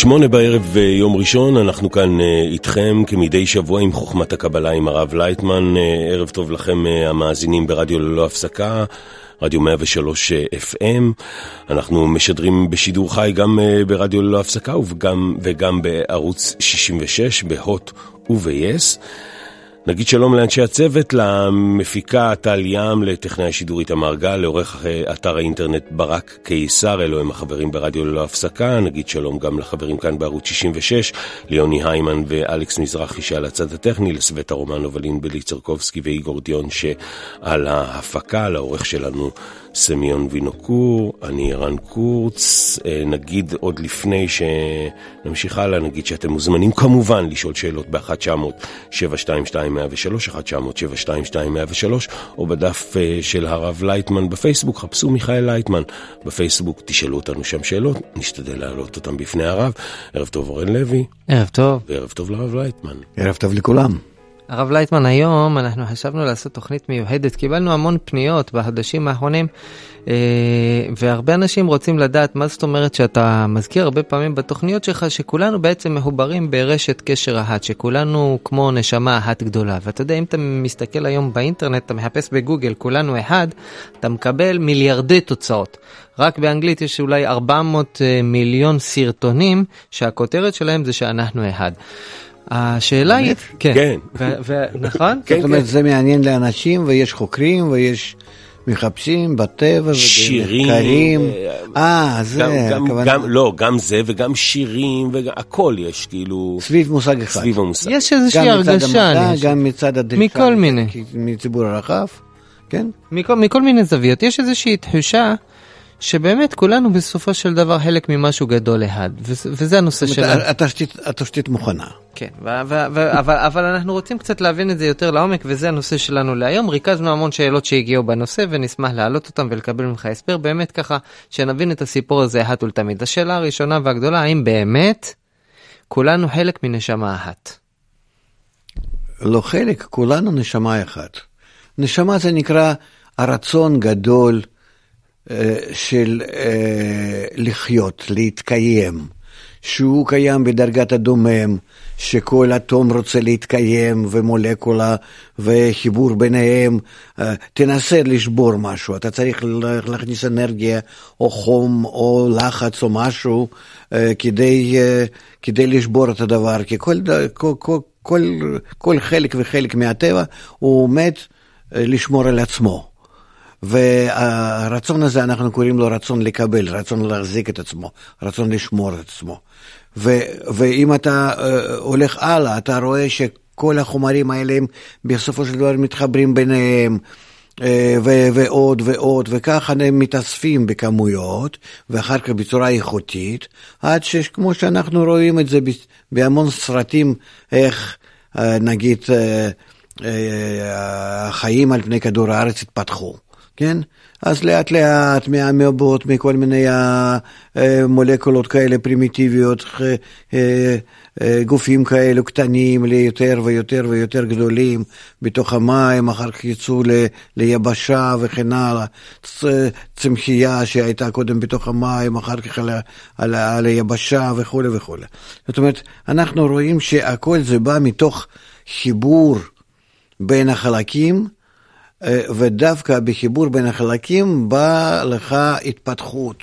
שמונה בערב יום ראשון, אנחנו כאן איתכם כמדי שבוע עם חוכמת הקבלה עם הרב לייטמן. ערב טוב לכם המאזינים ברדיו ללא הפסקה, רדיו 103 FM. אנחנו משדרים בשידור חי גם ברדיו ללא הפסקה וגם, וגם בערוץ 66, בהוט וב-yes. נגיד שלום לאנשי הצוות, למפיקה טל ים, לטכנאי השידור איתמר גל, לעורך אתר האינטרנט ברק קיסר, אלו הם החברים ברדיו ללא הפסקה. נגיד שלום גם לחברים כאן בערוץ 66, ליוני היימן ואלכס מזרחי שעל הצד הטכני, לסווטה רומנו ולין בלי צרקובסקי ואיגור דיון שעל ההפקה, לעורך שלנו סמיון וינוקור, אני ערן קורץ. נגיד עוד לפני שנמשיך הלאה, נגיד שאתם מוזמנים כמובן לשאול שאלות ב-1-900-722-103, 1-900-722-103, או בדף של הרב לייטמן בפייסבוק, חפשו מיכאל לייטמן בפייסבוק, תשאלו אותנו שם שאלות, נשתדל להעלות אותם בפני הרב. ערב טוב אורן לוי. ערב טוב. וערב טוב לרב לייטמן. ערב טוב לכולם. הרב לייטמן, היום אנחנו חשבנו לעשות תוכנית מיוחדת, קיבלנו המון פניות בחודשים האחרונים, והרבה אנשים רוצים לדעת מה זאת אומרת שאתה מזכיר הרבה פעמים בתוכניות שלך, שכולנו בעצם מחוברים ברשת קשר אחת, שכולנו כמו נשמה אחת גדולה. ואתה יודע, אם אתה מסתכל היום באינטרנט, אתה מחפש בגוגל כולנו אחד, אתה מקבל מיליארדי תוצאות. רק באנגלית יש אולי 400 מיליון סרטונים שהכותרת שלהם זה שאנחנו אחד. השאלה היא, כן, נכון? זאת אומרת זה מעניין לאנשים ויש חוקרים ויש מחפשים בטבע שירים, אה זה הכוונה, לא גם זה וגם שירים והכל יש כאילו, סביב מושג אחד, סביב המושג, יש איזושהי הרגשה, גם מצד הדרישה, מכל מיני, מציבור הרחב, כן, מכל מיני זוויות, יש איזושהי תחושה. שבאמת כולנו בסופו של דבר חלק ממשהו גדול אחד, וזה הנושא שלנו. התשתית מוכנה. כן, אבל, אבל אנחנו רוצים קצת להבין את זה יותר לעומק, וזה הנושא שלנו להיום. ריכזנו המון שאלות שהגיעו בנושא, ונשמח להעלות אותן ולקבל ממך הסבר, באמת ככה, שנבין את הסיפור הזה אחת ולתמיד. השאלה הראשונה והגדולה, האם באמת כולנו חלק מנשמה אחת? לא חלק, כולנו נשמה אחת. נשמה זה נקרא הרצון גדול, של לחיות, להתקיים, שהוא קיים בדרגת הדומם, שכל אטום רוצה להתקיים ומולקולה וחיבור ביניהם, תנסה לשבור משהו, אתה צריך להכניס אנרגיה או חום או לחץ או משהו כדי, כדי לשבור את הדבר, כי כל, כל, כל, כל, חלק וחלק מהטבע הוא עומד לשמור על עצמו. והרצון הזה אנחנו קוראים לו רצון לקבל, רצון להחזיק את עצמו, רצון לשמור את עצמו. ו, ואם אתה uh, הולך הלאה, אתה רואה שכל החומרים האלה הם בסופו של דבר מתחברים ביניהם. ו- ועוד ועוד, וככה הם מתאספים בכמויות, ואחר כך בצורה איכותית, עד שכמו שאנחנו רואים את זה בהמון סרטים, איך נגיד החיים על פני כדור הארץ התפתחו. כן? אז לאט לאט מהמבואות, מכל מיני מולקולות כאלה פרימיטיביות, גופים כאלו קטנים ליותר ויותר ויותר גדולים בתוך המים, אחר כך יצאו ליבשה וכן הלאה, צמחייה שהייתה קודם בתוך המים, אחר כך על, על, על היבשה וכולי וכולי. זאת אומרת, אנחנו רואים שהכל זה בא מתוך חיבור בין החלקים, ודווקא בחיבור בין החלקים באה לך התפתחות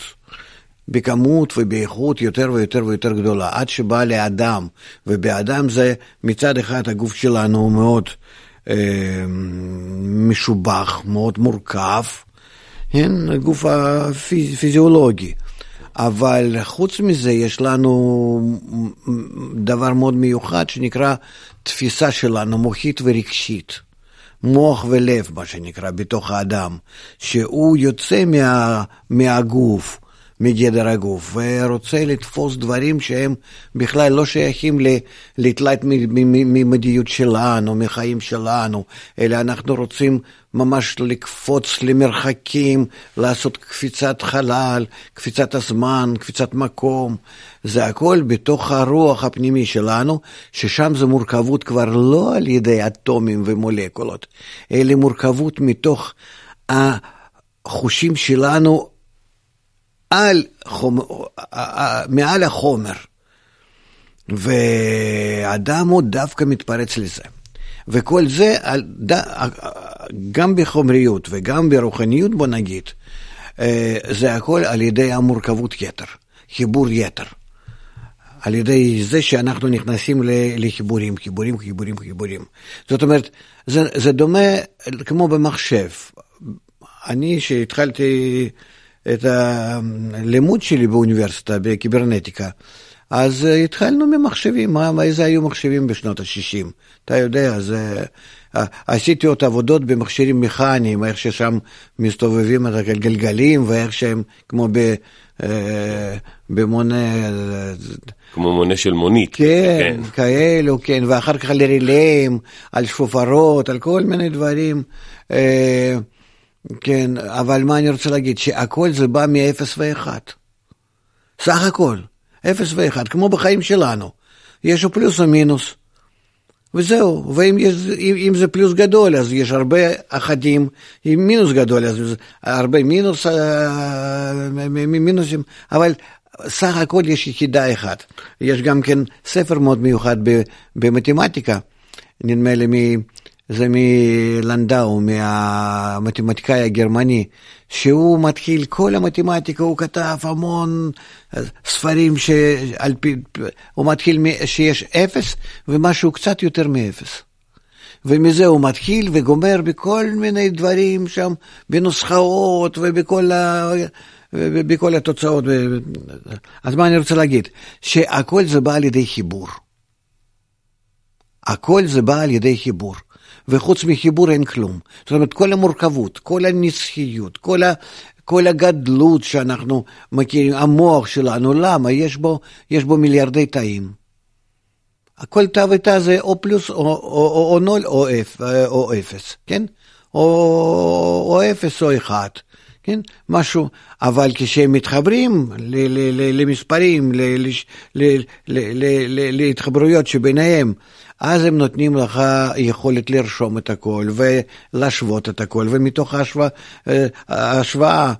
בכמות ובאיכות יותר ויותר ויותר גדולה, עד שבאה לאדם, ובאדם זה מצד אחד הגוף שלנו הוא מאוד אה, משובח, מאוד מורכב, כן? הגוף הפיזיולוגי. אבל חוץ מזה יש לנו דבר מאוד מיוחד שנקרא תפיסה שלנו, מוחית ורגשית. מוח ולב, מה שנקרא, בתוך האדם, שהוא יוצא מה, מהגוף, מגדר הגוף, ורוצה לתפוס דברים שהם בכלל לא שייכים לתלת ממדיות שלנו, מחיים שלנו, אלא אנחנו רוצים ממש לקפוץ למרחקים, לעשות קפיצת חלל, קפיצת הזמן, קפיצת מקום. זה הכל בתוך הרוח הפנימי שלנו, ששם זו מורכבות כבר לא על ידי אטומים ומולקולות, אלא מורכבות מתוך החושים שלנו על חומר, מעל החומר. ואדם הוא דווקא מתפרץ לזה. וכל זה, גם בחומריות וגם ברוחניות, בוא נגיד, אה, זה הכל על ידי המורכבות יתר, חיבור יתר. על ידי זה שאנחנו נכנסים לחיבורים, חיבורים, חיבורים, חיבורים. זאת אומרת, זה, זה דומה כמו במחשב. אני, שהתחלתי את הלימוד שלי באוניברסיטה, בקיברנטיקה, אז התחלנו ממחשבים, מה, איזה היו מחשבים בשנות ה-60? אתה יודע, זה... עשיתי עוד עבודות במכשירים מכניים, איך ששם מסתובבים את הגלגלים, ואיך שהם כמו ב... אה, במונה... כמו מונה של מונית. כן, כן, כאלו, כן, ואחר כך על על שופרות, על כל מיני דברים. כן, אבל מה אני רוצה להגיד? שהכל זה בא מ-0 ו-1. סך הכל, 0 ו-1, כמו בחיים שלנו. יש לו פלוס או מינוס. וזהו, ואם יש, אם זה פלוס גדול, אז יש הרבה אחדים עם מינוס גדול, אז הרבה מינוס, אה, מינוסים, אבל סך הכל יש יחידה אחת. יש גם כן ספר מאוד מיוחד במתמטיקה, נדמה לי זה מלנדאו, מהמתמטיקאי הגרמני, שהוא מתחיל, כל המתמטיקה, הוא כתב המון ספרים שעל פי, הוא מתחיל שיש אפס ומשהו קצת יותר מאפס. ומזה הוא מתחיל וגומר בכל מיני דברים שם, בנוסחאות ובכל ה... בכל התוצאות. אז מה אני רוצה להגיד? שהכל זה בא על ידי חיבור. הכל זה בא על ידי חיבור. וחוץ מחיבור אין כלום. זאת אומרת, כל המורכבות, כל הנצחיות, כל, ה, כל הגדלות שאנחנו מכירים, המוח שלנו, למה? יש בו, יש בו מיליארדי תאים. כל תא ותא זה או פלוס או, או, או, או נול או, אפ, או אפס, כן? או, או אפס או אחד, כן? משהו, אבל כשהם מתחברים ל, ל, ל, למספרים, ל, ל, להתחברויות שביניהם, אז הם נותנים לך יכולת לרשום את הכל ולהשוות את הכל, ומתוך ההשוואה, אה,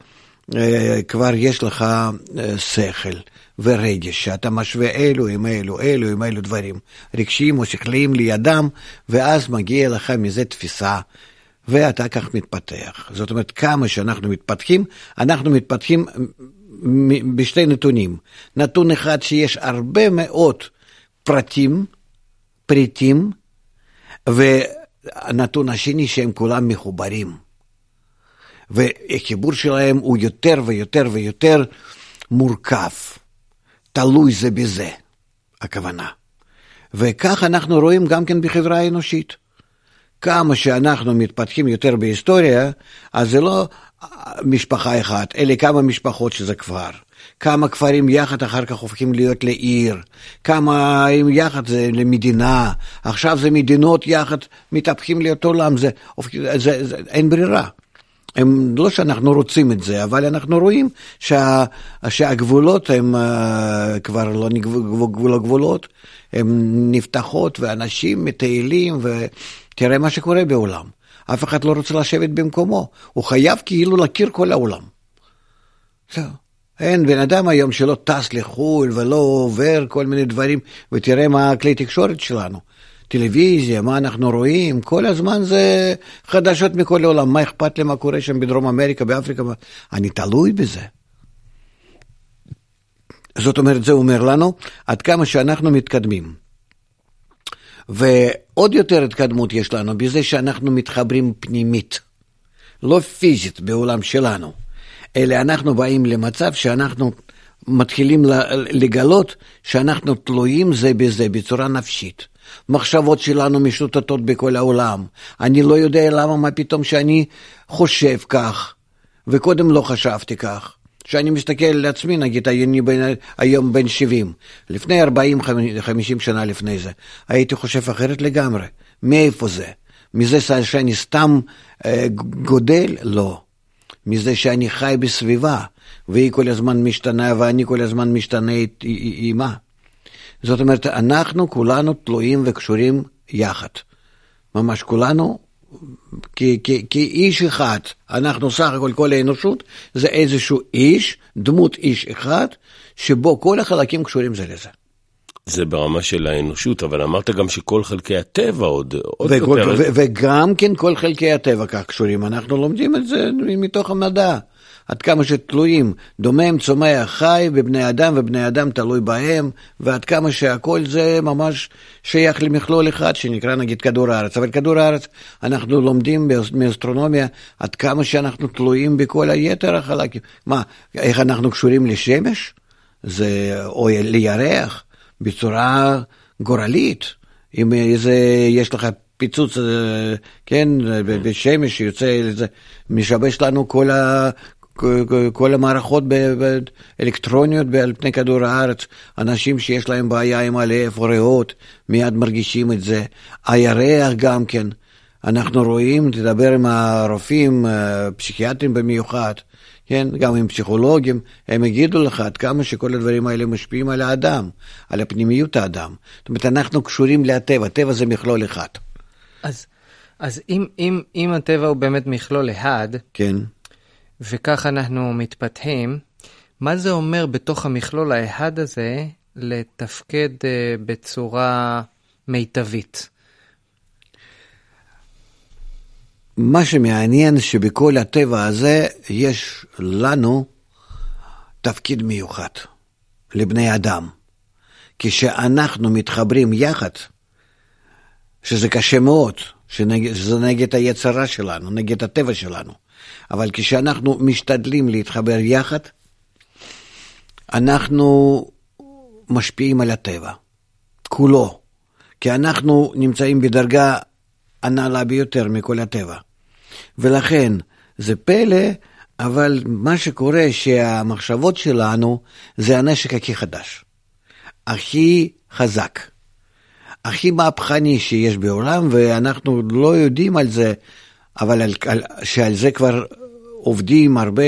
אה, כבר יש לך אה, שכל. ורגש, שאתה משווה אלו עם אלו, אלו עם אלו דברים רגשיים או שכליים לידם, ואז מגיע לך מזה תפיסה, ואתה כך מתפתח. זאת אומרת, כמה שאנחנו מתפתחים, אנחנו מתפתחים בשתי נתונים. נתון אחד שיש הרבה מאוד פרטים, פריטים, והנתון השני שהם כולם מחוברים. והחיבור שלהם הוא יותר ויותר ויותר מורכב, תלוי זה בזה, הכוונה. וכך אנחנו רואים גם כן בחברה האנושית. כמה שאנחנו מתפתחים יותר בהיסטוריה, אז זה לא משפחה אחת, אלא כמה משפחות שזה כבר. כמה כפרים יחד אחר כך הופכים להיות לעיר, כמה הם יחד זה למדינה, עכשיו זה מדינות יחד מתהפכים להיות עולם, זה, זה, זה, זה, אין ברירה. הם, לא שאנחנו רוצים את זה, אבל אנחנו רואים שה, שהגבולות הם uh, כבר לא גבול, גבולות, הן נפתחות ואנשים מטיילים ותראה מה שקורה בעולם. אף אחד לא רוצה לשבת במקומו, הוא חייב כאילו להכיר כל העולם. זהו. אין בן אדם היום שלא טס לחו"ל ולא עובר כל מיני דברים, ותראה מה הכלי תקשורת שלנו. טלוויזיה, מה אנחנו רואים, כל הזמן זה חדשות מכל העולם, מה אכפת לי מה קורה שם בדרום אמריקה, באפריקה, אני תלוי בזה. זאת אומרת, זה אומר לנו עד כמה שאנחנו מתקדמים. ועוד יותר התקדמות יש לנו בזה שאנחנו מתחברים פנימית, לא פיזית בעולם שלנו. אלא אנחנו באים למצב שאנחנו מתחילים לגלות שאנחנו תלויים זה בזה בצורה נפשית. מחשבות שלנו משוטטות בכל העולם. אני לא יודע למה, מה פתאום שאני חושב כך, וקודם לא חשבתי כך. כשאני מסתכל על עצמי, נגיד, אני בין, היום בן 70, לפני 40-50 שנה לפני זה, הייתי חושב אחרת לגמרי. מאיפה זה? מזה שאני סתם אה, גודל? לא. מזה שאני חי בסביבה, והיא כל הזמן משתנה ואני כל הזמן משתנה עימה. זאת אומרת, אנחנו כולנו תלויים וקשורים יחד. ממש כולנו, כאיש אחד, אנחנו סך הכל, כל האנושות, זה איזשהו איש, דמות איש אחד, שבו כל החלקים קשורים זה לזה. זה ברמה של האנושות, אבל אמרת גם שכל חלקי הטבע עוד, עוד וכל, יותר. ו- וגם כן כל חלקי הטבע כך קשורים, אנחנו לומדים את זה מתוך המדע. עד כמה שתלויים, דומם, צומח, חי בבני אדם ובני אדם תלוי בהם, ועד כמה שהכל זה ממש שייך למכלול אחד שנקרא נגיד כדור הארץ. אבל כדור הארץ, אנחנו לומדים מאסטרונומיה עד כמה שאנחנו תלויים בכל היתר החלקים. מה, איך אנחנו קשורים לשמש? זה, או לירח, בצורה גורלית. אם איזה, יש לך פיצוץ, כן, בשמש שיוצא, משבש לנו כל, ה, כל המערכות האלקטרוניות על פני כדור הארץ, אנשים שיש להם בעיה עם הלב או ריאות, מיד מרגישים את זה. הירח גם כן, אנחנו רואים, תדבר עם הרופאים, פסיכיאטרים במיוחד, כן, גם עם פסיכולוגים, הם יגידו לך עד כמה שכל הדברים האלה משפיעים על האדם, על הפנימיות האדם. זאת אומרת, אנחנו קשורים לטבע, טבע זה מכלול אחד. אז, אז אם, אם, אם הטבע הוא באמת מכלול אחד, כן. וכך אנחנו מתפתחים, מה זה אומר בתוך המכלול האחד הזה לתפקד uh, בצורה מיטבית? מה שמעניין שבכל הטבע הזה יש לנו תפקיד מיוחד לבני אדם. כשאנחנו מתחברים יחד, שזה קשה מאוד, שזה נגד היצרה שלנו, נגד הטבע שלנו, אבל כשאנחנו משתדלים להתחבר יחד, אנחנו משפיעים על הטבע, כולו, כי אנחנו נמצאים בדרגה הנעלה ביותר מכל הטבע. ולכן זה פלא, אבל מה שקורה שהמחשבות שלנו זה הנשק הכי חדש, הכי חזק, הכי מהפכני שיש בעולם, ואנחנו לא יודעים על זה, אבל על, על, שעל זה כבר עובדים הרבה,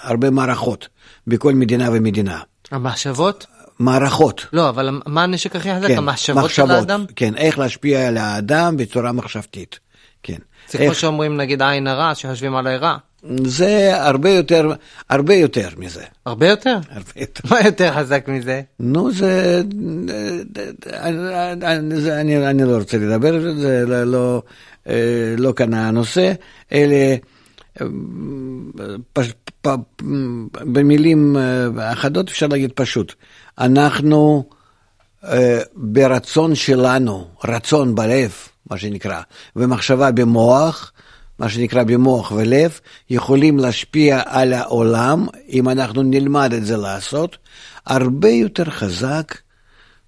הרבה מערכות בכל מדינה ומדינה. המחשבות? מערכות. לא, אבל מה הנשק הכי חזק? כן, המחשבות מחשבות, של האדם? כן, איך להשפיע על האדם בצורה מחשבתית. כן. זה איך... כמו שאומרים נגיד עין הרע, שחושבים על הרע. זה הרבה יותר, הרבה יותר מזה. הרבה יותר? הרבה יותר. מה יותר חזק מזה? נו, זה... אני, זה, אני, אני לא רוצה לדבר על זה, לא, לא, לא כאן הנושא, אלה... פ, פ, במילים אחדות אפשר להגיד פשוט, אנחנו ברצון שלנו, רצון בלב, מה שנקרא, ומחשבה במוח, מה שנקרא במוח ולב, יכולים להשפיע על העולם, אם אנחנו נלמד את זה לעשות, הרבה יותר חזק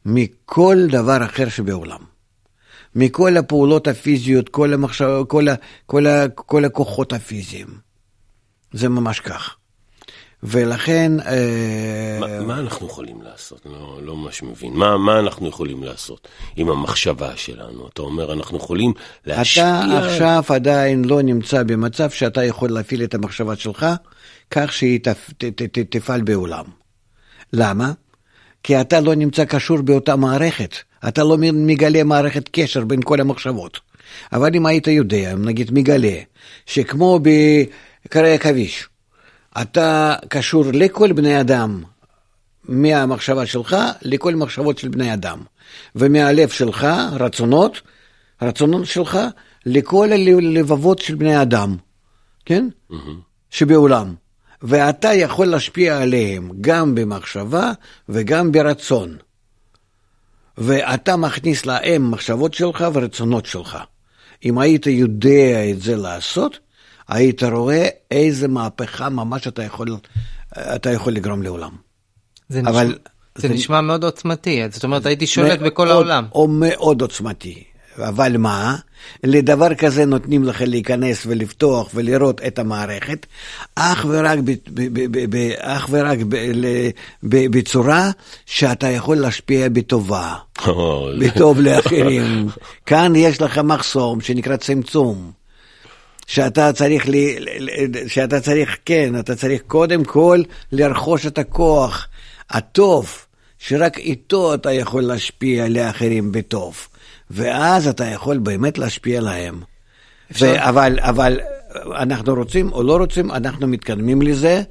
מכל דבר אחר שבעולם. מכל הפעולות הפיזיות, כל, המחשב, כל, ה, כל, כל הכוחות הפיזיים. זה ממש כך. ולכן... מה, מה אנחנו יכולים לעשות? לא, לא ממש מבין. מה, מה אנחנו יכולים לעשות עם המחשבה שלנו? אתה אומר, אנחנו יכולים להשפיע... אתה עכשיו עדיין לא נמצא במצב שאתה יכול להפעיל את המחשבה שלך כך שהיא תפ, ת, ת, ת, תפעל בעולם. למה? כי אתה לא נמצא קשור באותה מערכת. אתה לא מגלה מערכת קשר בין כל המחשבות. אבל אם היית יודע, נגיד מגלה, שכמו בקרי עכביש, אתה קשור לכל בני אדם מהמחשבה שלך לכל מחשבות של בני אדם. ומהלב שלך, רצונות, רצונות שלך, לכל הלבבות של בני אדם, כן? Mm-hmm. שבעולם. ואתה יכול להשפיע עליהם גם במחשבה וגם ברצון. ואתה מכניס להם מחשבות שלך ורצונות שלך. אם היית יודע את זה לעשות, היית רואה איזה מהפכה ממש אתה יכול, אתה יכול לגרום לעולם. זה, אבל נשמע, זה, זה נשמע מאוד עוצמתי, זאת אומרת הייתי שולט בכל מאוד, העולם. או מאוד עוצמתי. אבל מה? לדבר כזה נותנים לך להיכנס ולפתוח ולראות את המערכת, אך ורק, ב, ב, ב, ב, אך ורק ב, ל, ב, בצורה שאתה יכול להשפיע בטובה, בטוב לאחרים. כאן יש לך מחסום שנקרא צמצום. שאתה צריך, לי, שאתה צריך, כן, אתה צריך קודם כל לרכוש את הכוח הטוב, שרק איתו אתה יכול להשפיע לאחרים בטוב. ואז אתה יכול באמת להשפיע עליהם. ו- אבל, אבל אנחנו רוצים או לא רוצים, אנחנו מתקדמים לזה,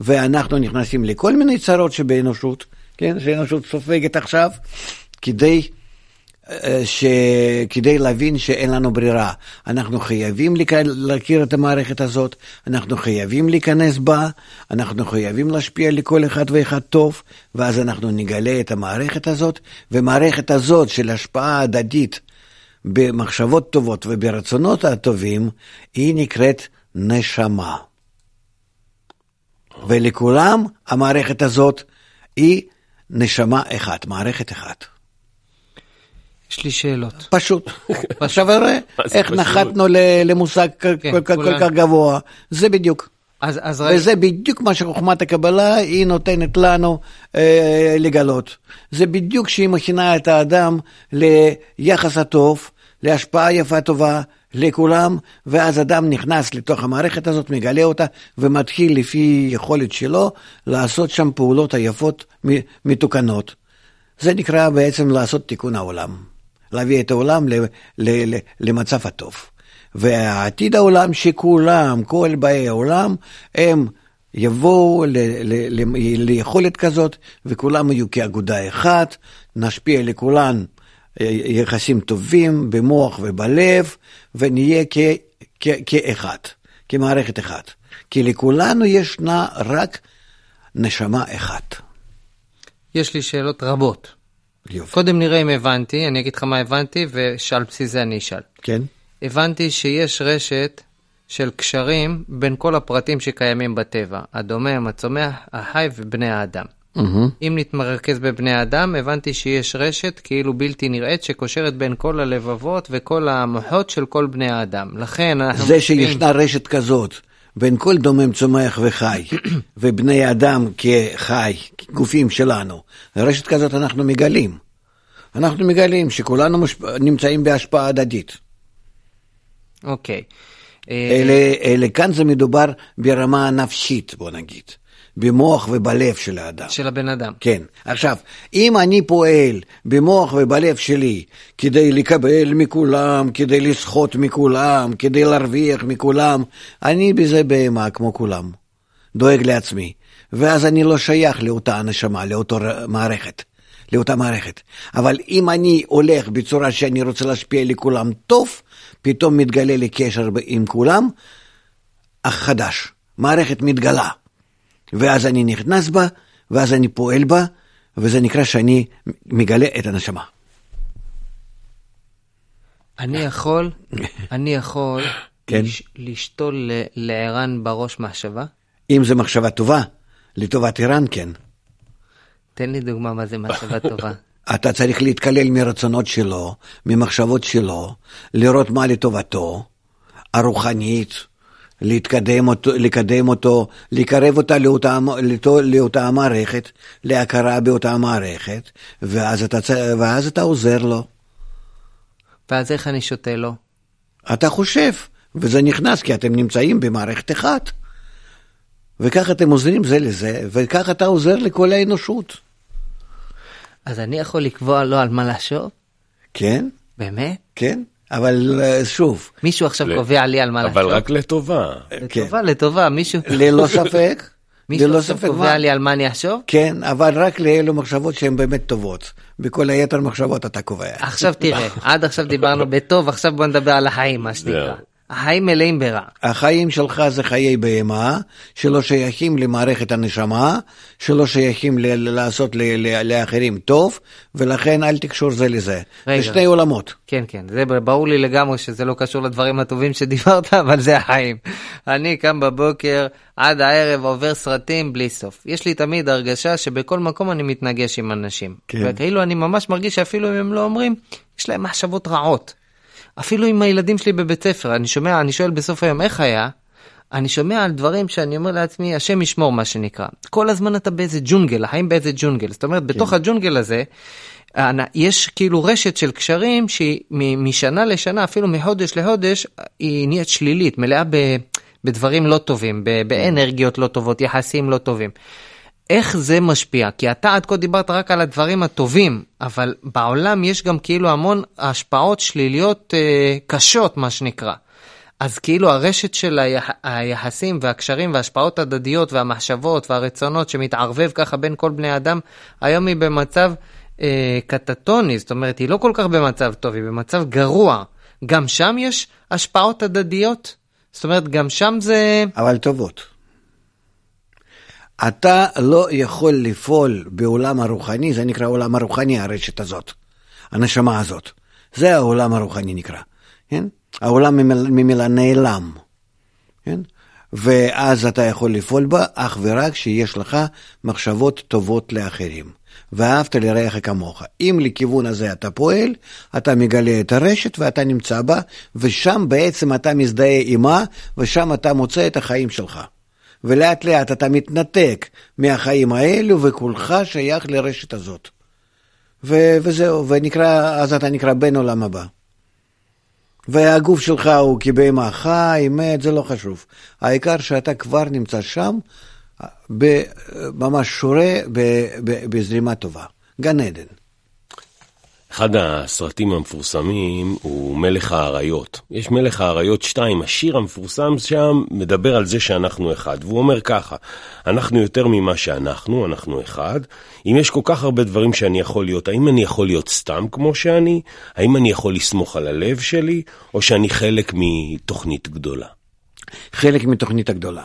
ואנחנו נכנסים לכל מיני צרות שבאנושות, כן, שהאנושות סופגת עכשיו, כדי, אה, ש... כדי להבין שאין לנו ברירה. אנחנו חייבים להכ... להכיר את המערכת הזאת, אנחנו חייבים להיכנס בה, אנחנו חייבים להשפיע לכל אחד ואחד טוב, ואז אנחנו נגלה את המערכת הזאת, ומערכת הזאת של השפעה הדדית במחשבות טובות וברצונות הטובים, היא נקראת נשמה. ולכולם המערכת הזאת היא נשמה אחת, מערכת אחת. יש לי שאלות. פשוט. עכשיו זה איך? נחתנו למושג כל- כן, כל כך- גבוה, זה בדיוק. אז, אז וזה בדיוק מה שחוכמת הקבלה היא נותנת לנו אה, לגלות. זה בדיוק שהיא מכינה את האדם ליחס הטוב, להשפעה יפה טובה לכולם, ואז אדם נכנס לתוך המערכת הזאת, מגלה אותה, ומתחיל לפי יכולת שלו לעשות שם פעולות היפות מתוקנות. זה נקרא בעצם לעשות תיקון העולם, להביא את העולם ל- ל- ל- למצב הטוב. והעתיד העולם שכולם, כל באי העולם, הם יבואו ל- ל- ל- ליכולת כזאת, וכולם יהיו כאגודה אחת, נשפיע לכולן אה, יחסים טובים במוח ובלב, ונהיה כ- כ- כאחד, כמערכת אחת. כי לכולנו ישנה רק נשמה אחת. יש לי שאלות רבות. יופי. קודם נראה אם הבנתי, אני אגיד לך מה הבנתי, ושעל בסיס זה אני אשאל. כן? הבנתי שיש רשת של קשרים בין כל הפרטים שקיימים בטבע, הדומם, הצומח, החי ובני האדם. מהמם. אם נתמרכז בבני האדם, הבנתי שיש רשת כאילו בלתי נראית שקושרת בין כל הלבבות וכל המוחות של כל בני האדם. לכן אנחנו... זה מוסיפים- שישנה רשת כזאת בין כל דומם צומח וחי, ובני אדם כחי, כגופים שלנו, רשת כזאת אנחנו מגלים. אנחנו מגלים שכולנו מושפ... נמצאים בהשפעה הדדית. אוקיי. אה, אלה, אלה כאן זה מדובר ברמה הנפשית, בוא נגיד, במוח ובלב של האדם. של הבן אדם. כן. עכשיו, אם אני פועל במוח ובלב שלי כדי לקבל מכולם, כדי לסחוט מכולם, כדי להרוויח מכולם, אני בזה בהמה כמו כולם. דואג לעצמי. ואז אני לא שייך לאותה הנשמה, לאותה מערכת. לאותה מערכת. אבל אם אני הולך בצורה שאני רוצה להשפיע לכולם טוב, פתאום מתגלה לי קשר עם כולם, אך חדש. מערכת מתגלה. ואז אני נכנס בה, ואז אני פועל בה, וזה נקרא שאני מגלה את הנשמה. אני יכול, אני יכול כן. לש, לשתול ל- לערן בראש מחשבה? אם זו מחשבה טובה, לטובת איראן כן. תן לי דוגמה מה זה מחשבה טובה. אתה צריך להתקלל מרצונות שלו, ממחשבות שלו, לראות מה לטובתו, הרוחנית, להתקדם אותו, לקדם אותו, לקרב אותה לאותה, לאותו, לאותה המערכת, להכרה באותה המערכת, ואז אתה, ואז אתה עוזר לו. ואז איך אני שותה לו? אתה חושב, וזה נכנס כי אתם נמצאים במערכת אחת. וככה אתם עוזרים זה לזה, וככה אתה עוזר לכל האנושות. אז אני יכול לקבוע לו על מה לחשוב? כן, באמת? כן, אבל אה, שוב, מישהו עכשיו ל- קובע לי על מה לחשוב? אבל רק לטובה. כן. לטובה, לטובה, מישהו... ללא ספק, מישהו ללא עכשיו ספק, קובע מה- לי על מה אני אחשוב? כן, אבל רק לאלו מחשבות שהן באמת טובות. בכל היתר מחשבות אתה קובע. עכשיו תראה, עד עכשיו דיברנו בטוב, עכשיו בוא נדבר על החיים, מה שנקרא. החיים מלאים ברע. החיים שלך זה חיי בהמה, שלא שייכים למערכת הנשמה, שלא שייכים ל- לעשות ל- ל- לאחרים טוב, ולכן אל תקשור זה לזה. רגע. זה שני עולמות. כן, כן, זה ברור לי לגמרי שזה לא קשור לדברים הטובים שדיברת, אבל זה החיים. אני קם בבוקר, עד הערב עובר סרטים בלי סוף. יש לי תמיד הרגשה שבכל מקום אני מתנגש עם אנשים. כן. וכאילו אני ממש מרגיש שאפילו אם הם לא אומרים, יש להם מחשבות רעות. אפילו עם הילדים שלי בבית ספר, אני שומע, אני שואל בסוף היום איך היה, אני שומע על דברים שאני אומר לעצמי, השם ישמור מה שנקרא. כל הזמן אתה באיזה ג'ונגל, החיים באיזה ג'ונגל. זאת אומרת, בתוך הג'ונגל הזה, אנ- יש כאילו רשת של קשרים שהיא משנה לשנה, אפילו מחודש לחודש, היא נהיית שלילית, מלאה ב- בדברים לא טובים, ב- באנרגיות לא טובות, יחסים לא טובים. איך זה משפיע? כי אתה עד כה דיברת רק על הדברים הטובים, אבל בעולם יש גם כאילו המון השפעות שליליות אה, קשות, מה שנקרא. אז כאילו הרשת של היח... היחסים והקשרים וההשפעות הדדיות והמחשבות והרצונות שמתערבב ככה בין כל בני אדם, היום היא במצב אה, קטטוני, זאת אומרת, היא לא כל כך במצב טוב, היא במצב גרוע. גם שם יש השפעות הדדיות? זאת אומרת, גם שם זה... אבל טובות. אתה לא יכול לפעול בעולם הרוחני, זה נקרא עולם הרוחני, הרשת הזאת, הנשמה הזאת. זה העולם הרוחני נקרא, כן? העולם ממילא נעלם, כן? ואז אתה יכול לפעול בה אך ורק כשיש לך מחשבות טובות לאחרים. ואהבת לרעך כמוך. אם לכיוון הזה אתה פועל, אתה מגלה את הרשת ואתה נמצא בה, ושם בעצם אתה מזדהה עימה, ושם אתה מוצא את החיים שלך. ולאט לאט אתה מתנתק מהחיים האלו, וכולך שייך לרשת הזאת. ו- וזהו, ונקרא, אז אתה נקרא בן עולם הבא. והגוף שלך הוא כבהמה חי, מת, זה לא חשוב. העיקר שאתה כבר נמצא שם, ממש שורה בזרימה טובה. גן עדן. אחד הסרטים המפורסמים הוא מלך האריות. יש מלך האריות 2, השיר המפורסם שם מדבר על זה שאנחנו אחד, והוא אומר ככה, אנחנו יותר ממה שאנחנו, אנחנו אחד. אם יש כל כך הרבה דברים שאני יכול להיות, האם אני יכול להיות סתם כמו שאני? האם אני יכול לסמוך על הלב שלי, או שאני חלק מתוכנית גדולה? חלק מתוכנית הגדולה.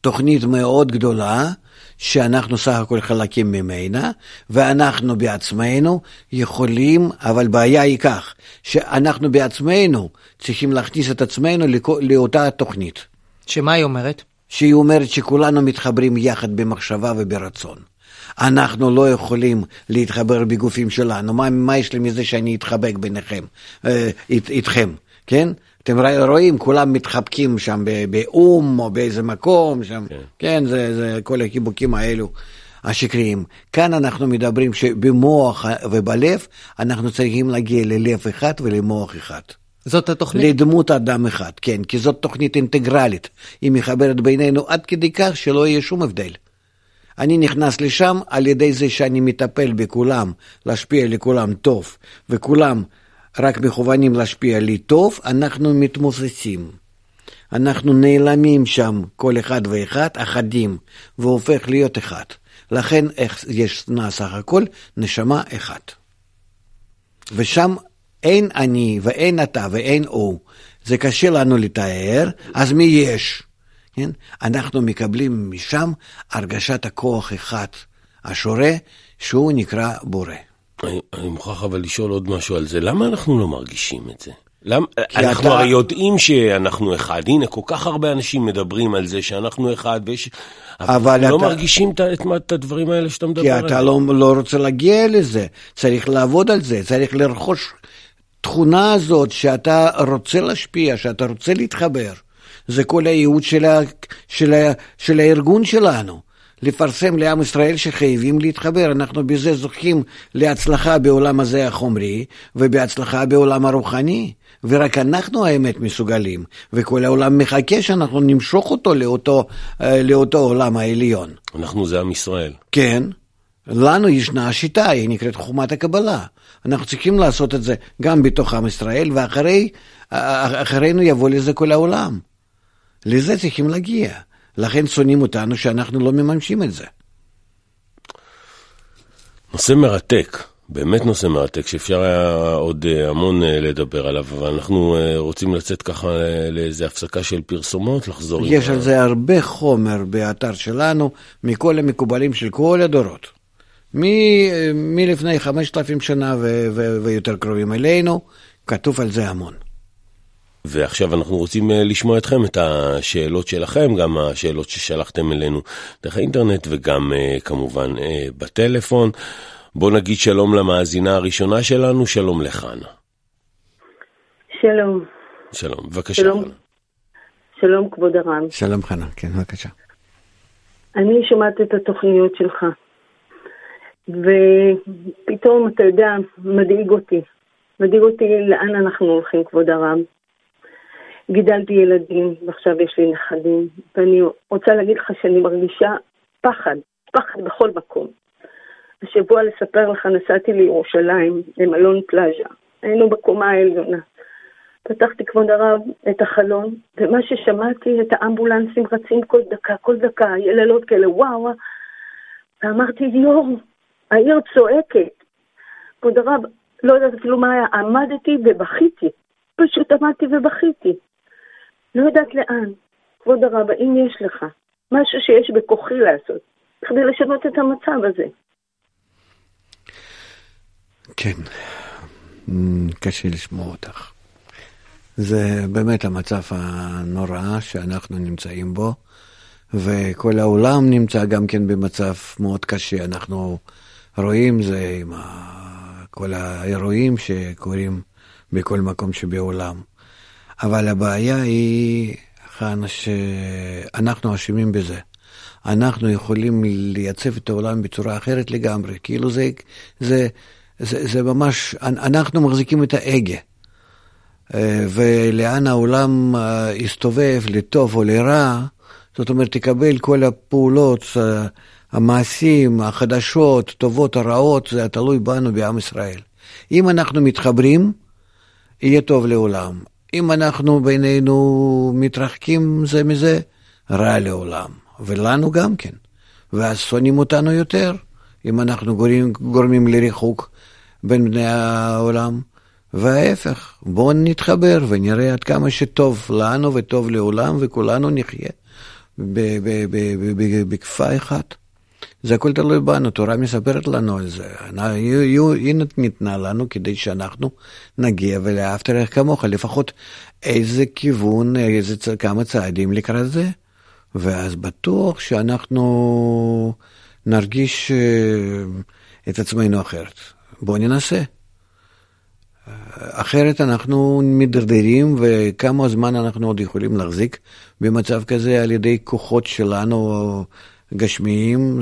תוכנית מאוד גדולה, שאנחנו סך הכל חלקים ממנה, ואנחנו בעצמנו יכולים, אבל בעיה היא כך, שאנחנו בעצמנו צריכים להכניס את עצמנו לאותה תוכנית. שמה היא אומרת? שהיא אומרת שכולנו מתחברים יחד במחשבה וברצון. אנחנו לא יכולים להתחבר בגופים שלנו. מה, מה יש לי מזה שאני אתחבק ביניכם, אה, אית, איתכם, כן? אתם רואים, כולם מתחבקים שם באו"ם או באיזה מקום שם, כן, כן זה, זה כל החיבוקים האלו השקריים. כאן אנחנו מדברים שבמוח ובלב אנחנו צריכים להגיע ללב אחד ולמוח אחד. זאת התוכנית? לדמות אדם אחד, כן, כי זאת תוכנית אינטגרלית. היא מחברת בינינו עד כדי כך שלא יהיה שום הבדל. אני נכנס לשם על ידי זה שאני מטפל בכולם, להשפיע לכולם טוב, וכולם רק מכוונים להשפיע לי טוב, אנחנו מתמוססים. אנחנו נעלמים שם, כל אחד ואחד, אחדים, והופך להיות אחד. לכן יש סך הכל נשמה אחת. ושם אין אני ואין אתה ואין הוא. זה קשה לנו לתאר, אז מי יש? כן? אנחנו מקבלים משם הרגשת הכוח אחד, השורה, שהוא נקרא בורא. אני, אני מוכרח אבל לשאול עוד משהו על זה, למה אנחנו לא מרגישים את זה? למ... אנחנו אתה... הרי יודעים שאנחנו אחד, הנה כל כך הרבה אנשים מדברים על זה שאנחנו אחד, ויש... אבל, אבל לא אתה... לא מרגישים את, את, את הדברים האלה שאתה מדבר עליהם. כי אתה לא, לא רוצה להגיע לזה, צריך לעבוד על זה, צריך לרכוש תכונה הזאת שאתה רוצה להשפיע, שאתה רוצה להתחבר. זה כל הייעוד של, ה... של, ה... של הארגון שלנו. לפרסם לעם ישראל שחייבים להתחבר. אנחנו בזה זוכים להצלחה בעולם הזה החומרי ובהצלחה בעולם הרוחני. ורק אנחנו האמת מסוגלים, וכל העולם מחכה שאנחנו נמשוך אותו לאותו, אה, לאותו עולם העליון. אנחנו זה עם ישראל. כן. לנו ישנה השיטה, היא נקראת חומת הקבלה. אנחנו צריכים לעשות את זה גם בתוך עם ישראל, ואחרינו יבוא לזה כל העולם. לזה צריכים להגיע. לכן שונאים אותנו שאנחנו לא מממשים את זה. נושא מרתק, באמת נושא מרתק, שאפשר היה עוד אה, המון אה, לדבר עליו, אבל אנחנו אה, רוצים לצאת ככה לאיזה הפסקה של פרסומות, לחזור... יש על זה הרבה חומר באתר שלנו, מכל המקובלים של כל הדורות. מלפני 5,000 שנה ויותר קרובים אלינו, כתוב על זה המון. ועכשיו אנחנו רוצים אה, לשמוע אתכם, את השאלות שלכם, גם השאלות ששלחתם אלינו דרך האינטרנט וגם אה, כמובן אה, בטלפון. בואו נגיד שלום למאזינה הראשונה שלנו, שלום לחנה. שלום. שלום, בבקשה שלום. חנה. שלום כבוד הרב. שלום חנה, כן, בבקשה. אני שומעת את התוכניות שלך, ופתאום, אתה יודע, מדאיג אותי. מדאיג אותי לאן אנחנו הולכים, כבוד הרב. גידלתי ילדים, ועכשיו יש לי נכדים, ואני רוצה להגיד לך שאני מרגישה פחד, פחד בכל מקום. השבוע לספר לך, נסעתי לירושלים, למלון פלאז'ה. היינו בקומה העליונה. פתחתי, כבוד הרב, את החלון, ומה ששמעתי, את האמבולנסים רצים כל דקה, כל דקה, יללות כאלה, וואו. ואמרתי, יואו, העיר צועקת. כבוד הרב, לא יודעת אפילו מה היה, עמדתי ובכיתי. פשוט עמדתי ובכיתי. לא יודעת לאן. כבוד הרב, האם יש לך משהו שיש בכוחי לעשות כדי לשנות את המצב הזה? כן, קשה לשמוע אותך. זה באמת המצב הנורא שאנחנו נמצאים בו, וכל העולם נמצא גם כן במצב מאוד קשה. אנחנו רואים זה עם כל האירועים שקורים בכל מקום שבעולם. אבל הבעיה היא שאנחנו אשמים בזה. אנחנו יכולים לייצב את העולם בצורה אחרת לגמרי. כאילו זה, זה, זה, זה ממש, אנחנו מחזיקים את ההגה. אה, ולאן העולם אה, יסתובב, לטוב או לרע, זאת אומרת, תקבל כל הפעולות, אה, המעשים, החדשות, טובות או רעות, זה תלוי בנו, בעם ישראל. אם אנחנו מתחברים, יהיה טוב לעולם. אם אנחנו בינינו מתרחקים זה מזה, רע לעולם. ולנו גם כן. ואז שונאים אותנו יותר, אם אנחנו גורמים, גורמים לריחוק בין בני העולם. וההפך, בואו נתחבר ונראה עד כמה שטוב לנו וטוב לעולם וכולנו נחיה בכפייה אחת. זה הכל תלוי בנו, תורה מספרת לנו על זה. היא ניתנה לנו כדי שאנחנו נגיע ולאהבת ערך כמוך, לפחות איזה כיוון, איזה כמה צעדים לקראת זה. ואז בטוח שאנחנו נרגיש אה, את עצמנו אחרת. בואו ננסה. אחרת אנחנו מדרדרים, וכמה זמן אנחנו עוד יכולים להחזיק במצב כזה על ידי כוחות שלנו גשמיים,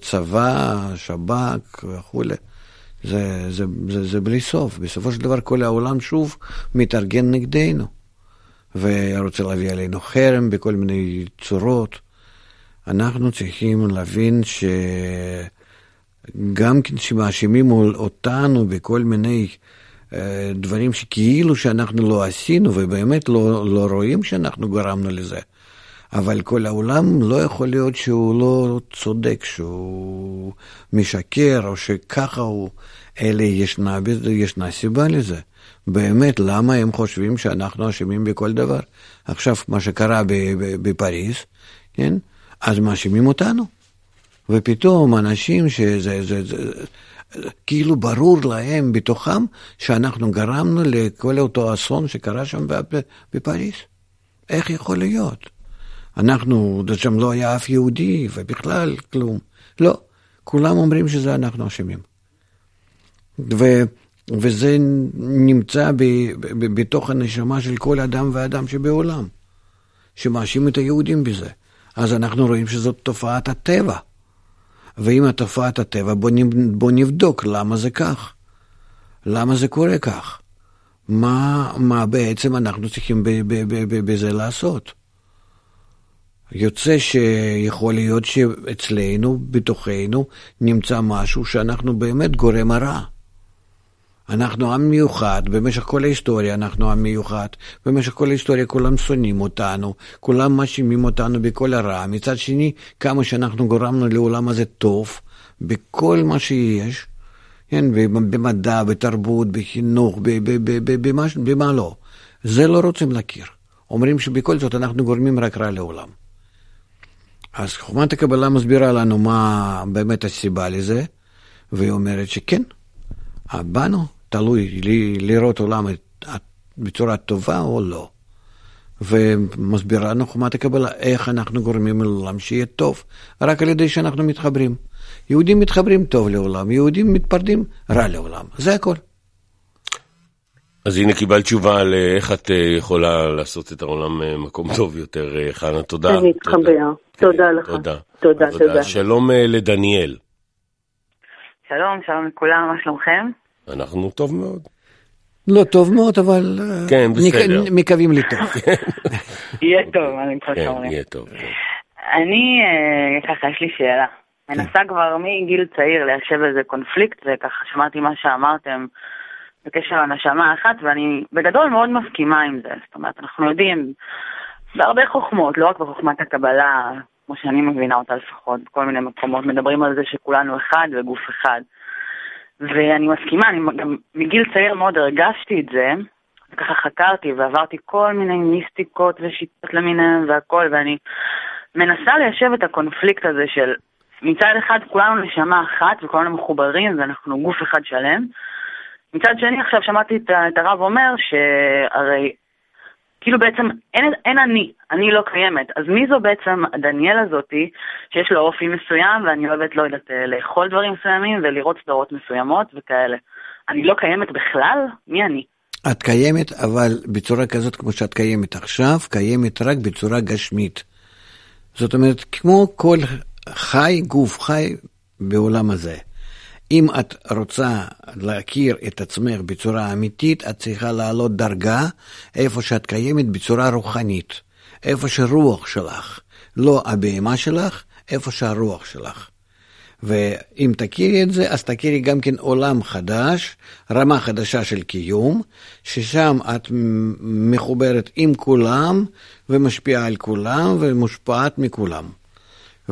צבא, שב"כ וכולי. זה, זה, זה, זה בלי סוף. בסופו של דבר כל העולם שוב מתארגן נגדנו, ורוצה להביא עלינו חרם בכל מיני צורות. אנחנו צריכים להבין שגם כשמאשימים אותנו בכל מיני אה, דברים שכאילו שאנחנו לא עשינו, ובאמת לא, לא רואים שאנחנו גרמנו לזה. אבל כל העולם לא יכול להיות שהוא לא צודק, שהוא משקר, או שככה הוא, אלא ישנה, ישנה סיבה לזה. באמת, למה הם חושבים שאנחנו אשמים בכל דבר? עכשיו, מה שקרה בפריז, כן? אז מאשימים אותנו. ופתאום אנשים שזה, זה, זה, כאילו ברור להם בתוכם שאנחנו גרמנו לכל אותו אסון שקרה שם בפריז. איך יכול להיות? אנחנו, שם לא היה אף יהודי, ובכלל כלום. לא, כולם אומרים שזה אנחנו אשמים. ו, וזה נמצא ב, ב, בתוך הנשמה של כל אדם ואדם שבעולם, שמאשים את היהודים בזה. אז אנחנו רואים שזאת תופעת הטבע. ואם התופעת הטבע, בוא, בוא נבדוק למה זה כך. למה זה קורה כך? מה, מה בעצם אנחנו צריכים בזה לעשות? יוצא שיכול להיות שאצלנו, בתוכנו, נמצא משהו שאנחנו באמת גורם הרע. אנחנו עם מיוחד, במשך כל ההיסטוריה אנחנו עם מיוחד, במשך כל ההיסטוריה כולם שונאים אותנו, כולם מאשימים אותנו בכל הרע. מצד שני, כמה שאנחנו גורמנו לעולם הזה טוב, בכל מה שיש, כן, במדע, בתרבות, בחינוך, במה, לא. זה לא רוצים להכיר. אומרים שבכל זאת אנחנו גורמים רק רע לעולם. אז חוכמת הקבלה מסבירה לנו מה באמת הסיבה לזה, והיא אומרת שכן, בנו תלוי לראות עולם בצורה טובה או לא. ומסבירה לנו חוכמת הקבלה איך אנחנו גורמים לעולם שיהיה טוב, רק על ידי שאנחנו מתחברים. יהודים מתחברים טוב לעולם, יהודים מתפרדים רע לעולם, זה הכל. אז הנה קיבלת תשובה על אה, איך את אה, יכולה לעשות את העולם אה, מקום טוב יותר, חנה, תודה. אני אתחבר, תודה לך. תודה. תודה, תודה. שלום לדניאל. שלום, שלום לכולם, מה שלומכם? אנחנו טוב מאוד. לא טוב מאוד, אבל כן, בסדר. מקווים לטוב. יהיה טוב, אני מקווה כן, שאומרים. יהיה טוב. אני, ככה, יש לי שאלה. מנסה כבר מגיל צעיר ליישב איזה קונפליקט, וככה שמעתי מה שאמרתם. בקשר לנשמה האחת, ואני בגדול מאוד מסכימה עם זה. זאת אומרת, אנחנו יודעים בהרבה חוכמות, לא רק בחוכמת הקבלה, כמו שאני מבינה אותה לפחות, בכל מיני מקומות מדברים על זה שכולנו אחד וגוף אחד. ואני מסכימה, אני גם מגיל צעיר מאוד הרגשתי את זה, וככה חקרתי ועברתי כל מיני מיסטיקות ושיטות למיניהם והכל, ואני מנסה ליישב את הקונפליקט הזה של מצד אחד כולנו נשמה אחת וכולנו מחוברים ואנחנו גוף אחד שלם. מצד שני עכשיו שמעתי את, את הרב אומר שהרי כאילו בעצם אין, אין אני, אני לא קיימת. אז מי זו בעצם דניאל הזאתי שיש לו אופי מסוים ואני אוהבת, לא יודעת, לאכול דברים מסוימים ולראות סדרות מסוימות וכאלה. אני לא קיימת בכלל? מי אני? את קיימת, אבל בצורה כזאת כמו שאת קיימת עכשיו, קיימת רק בצורה גשמית. זאת אומרת, כמו כל חי, גוף חי בעולם הזה. אם את רוצה להכיר את עצמך בצורה אמיתית, את צריכה לעלות דרגה איפה שאת קיימת בצורה רוחנית. איפה שרוח שלך, לא הבהמה שלך, איפה שהרוח שלך. ואם תכירי את זה, אז תכירי גם כן עולם חדש, רמה חדשה של קיום, ששם את מחוברת עם כולם, ומשפיעה על כולם, ומושפעת מכולם.